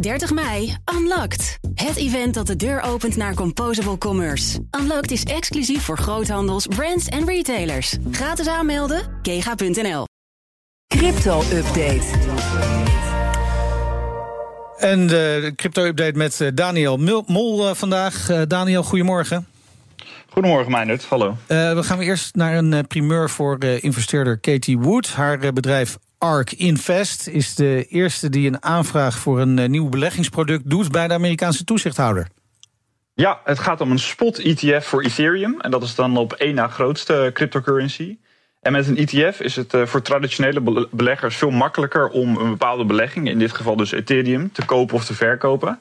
30 mei, Unlocked. Het event dat de deur opent naar Composable Commerce. Unlocked is exclusief voor groothandels, brands en retailers. Gratis aanmelden, kega.nl. Crypto-update. En de crypto-update met eh, Daniel Mol eh, vandaag. Daniel, goedemorgen. Goedemorgen, Meijnerd. Hallo. Uh, we gaan eerst naar een primeur voor investeerder Katie Wood. Haar bedrijf ARK Invest is de eerste die een aanvraag voor een nieuw beleggingsproduct doet bij de Amerikaanse toezichthouder. Ja, het gaat om een spot-ETF voor Ethereum. En dat is dan op één na grootste cryptocurrency. En met een ETF is het voor traditionele beleggers veel makkelijker om een bepaalde belegging, in dit geval dus Ethereum, te kopen of te verkopen.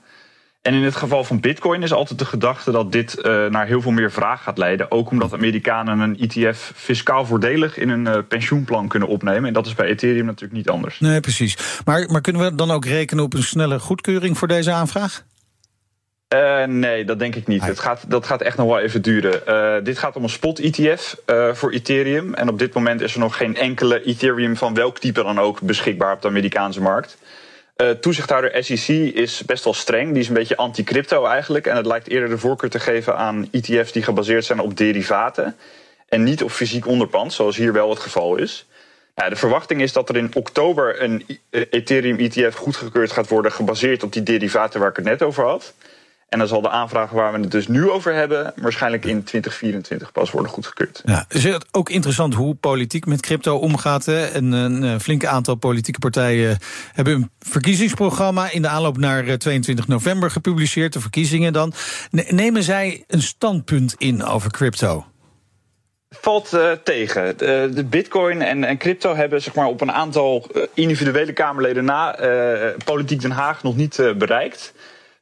En in het geval van Bitcoin is altijd de gedachte dat dit uh, naar heel veel meer vraag gaat leiden. Ook omdat Amerikanen een ETF fiscaal voordelig in hun uh, pensioenplan kunnen opnemen. En dat is bij Ethereum natuurlijk niet anders. Nee, precies. Maar, maar kunnen we dan ook rekenen op een snelle goedkeuring voor deze aanvraag? Uh, nee, dat denk ik niet. Het gaat, dat gaat echt nog wel even duren. dit gaat om een spot-ETF voor Ethereum. En op dit moment is er nog geen enkele Ethereum van welk type dan ook beschikbaar op de Amerikaanse markt. Uh, toezichthouder SEC is best wel streng. Die is een beetje anti-crypto eigenlijk. En het lijkt eerder de voorkeur te geven aan ETF's die gebaseerd zijn op derivaten. En niet op fysiek onderpand, zoals hier wel het geval is. Nou, de verwachting is dat er in oktober een Ethereum ETF goedgekeurd gaat worden, gebaseerd op die derivaten waar ik het net over had. En dan zal de aanvraag waar we het dus nu over hebben, waarschijnlijk in 2024 pas worden goedgekeurd. Ja, is het ook interessant hoe politiek met crypto omgaat? Hè? En een eh, flinke aantal politieke partijen hebben een verkiezingsprogramma in de aanloop naar 22 eh, november gepubliceerd, de verkiezingen dan. Nemen zij een standpunt in over crypto? Valt uh, tegen. De, de, Bitcoin en, en, crypto hebben zeg maar, op een aantal individuele Kamerleden na uh, Politiek Den Haag nog niet bereikt.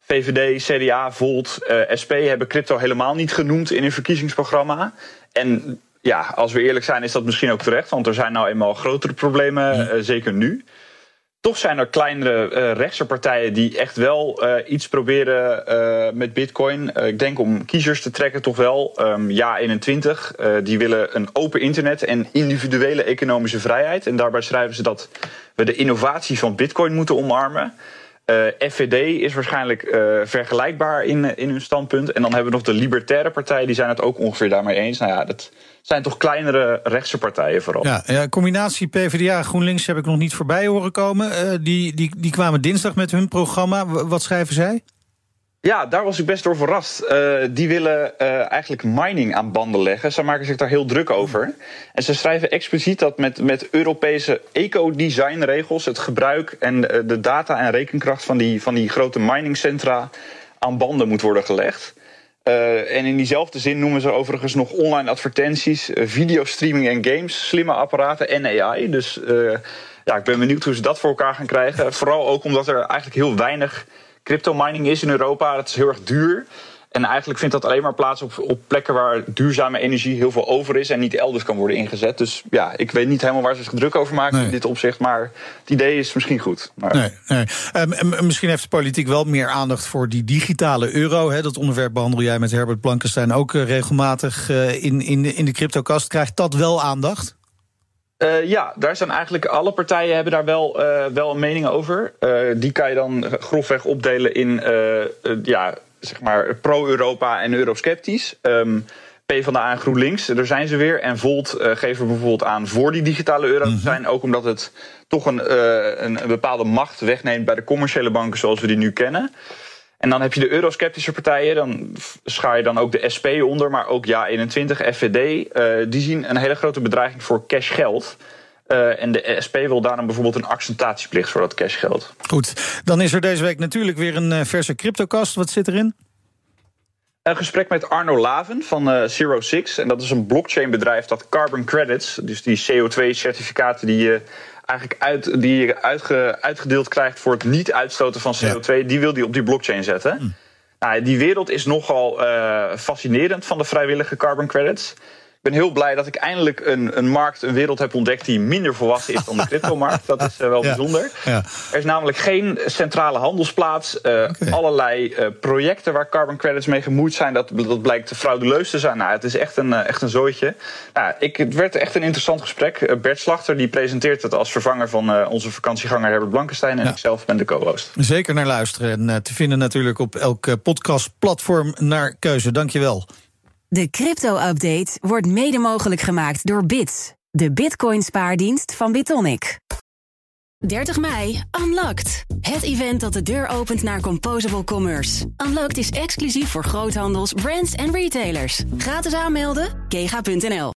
VVD, CDA, Volt, uh, eh, SP hebben crypto helemaal niet genoemd in hun verkiezingsprogramma. En ja, als we eerlijk zijn, is dat misschien ook terecht, want er zijn nou eenmaal grotere problemen, uh, zeker nu. Toch zijn er kleinere uh, rechtse partijen die echt wel iets proberen met Bitcoin. ik denk om kiezers te trekken, toch wel. Um, ja, 21. die willen een open internet en individuele economische vrijheid. En daarbij schrijven ze dat we de innovatie van Bitcoin moeten omarmen. Eh, FVD is waarschijnlijk uh, vergelijkbaar in, in hun standpunt. En dan hebben we nog de Libertaire partijen, die zijn het ook ongeveer daarmee eens. Nou ja, dat zijn toch kleinere rechtse partijen vooral. Ja, ja combinatie PvdA GroenLinks heb ik nog niet voorbij horen komen. Die, die, die kwamen dinsdag met hun programma. Wat schrijven zij? Ja, daar was ik best door verrast. Uh, die willen uh, eigenlijk mining aan banden leggen. Ze maken zich daar heel druk over. En ze schrijven expliciet dat met, met Europese eco-designregels het gebruik en uh, de data en rekenkracht van die, van die grote miningcentra aan banden moet worden gelegd. en in diezelfde zin noemen ze overigens nog online advertenties, videostreaming en games, slimme apparaten en AI. Dus ja, ik ben benieuwd hoe ze dat voor elkaar gaan krijgen. Vooral ook omdat er eigenlijk heel weinig crypto mining is in Europa. Dat is heel erg duur. En eigenlijk vindt dat alleen maar plaats op, op plekken waar duurzame energie heel veel over is en niet elders kan worden ingezet. Dus ja, ik weet niet helemaal waar ze zich druk over maken in dit opzicht. Maar het idee is misschien goed. Maar... Nee, nee. Um, misschien heeft de politiek wel meer aandacht voor die digitale euro. Hè. Dat onderwerp behandel jij met Herbert Blankenstein ook uh, regelmatig uh, in, in, de, in de cryptokast. Krijgt dat wel aandacht? Uh, ja, daar zijn eigenlijk alle partijen hebben daar wel, uh, wel een mening over. Uh, die kan je dan grofweg opdelen in ja, zeg maar pro-Europa en eurosceptisch. Um, PvdA en GroenLinks, daar zijn ze weer. En Volt geven bijvoorbeeld aan voor die digitale euro te mhm. zijn. Ook omdat het toch een, een, een bepaalde macht wegneemt bij de commerciële banken zoals we die nu kennen. En dan heb je de eurosceptische partijen, dan schaar je dan ook de SP onder, maar ook Ja21, FVD. Uh, die zien een hele grote bedreiging voor cashgeld. Uh, en de SP wil daarom bijvoorbeeld een accentatieplicht voor dat cashgeld. Goed, dan is er deze week natuurlijk weer een uh, verse cryptocast. Wat zit erin? Een gesprek met Arno Laven van uh, Zero Six. En dat is een blockchain-bedrijf dat carbon credits, dus die CO2-certificaten die je eigenlijk uit, die je uitge, uitgedeeld krijgt voor het niet uitstoten van CO2, die wil die op die blockchain zetten. Hm. Nou, die wereld is nogal uh, fascinerend van de vrijwillige carbon credits. Ben heel blij dat ik eindelijk een, een markt, een wereld heb ontdekt die minder volwassen is dan de cryptomarkt. Dat is wel bijzonder. Ja. Er is namelijk geen centrale handelsplaats. Allerlei projecten waar carbon credits mee gemoeid zijn, dat, dat blijkt frauduleus te zijn. Nou, het is echt een, echt een zooitje. Nou, ik, het werd echt een interessant gesprek. Bert Slachter die presenteert het als vervanger van onze vakantieganger Herbert Blankenstein. En ik zelf ben de co-host. Zeker naar luisteren. En te vinden natuurlijk op elk podcastplatform naar keuze. Dankjewel. De crypto-update wordt mede mogelijk gemaakt door Bits, de Bitcoin-spaardienst van Bitonic. 30 mei, Unlocked. Het event dat de deur opent naar Composable Commerce. Unlocked is exclusief voor groothandels, brands en retailers. Gratis aanmelden, kega.nl.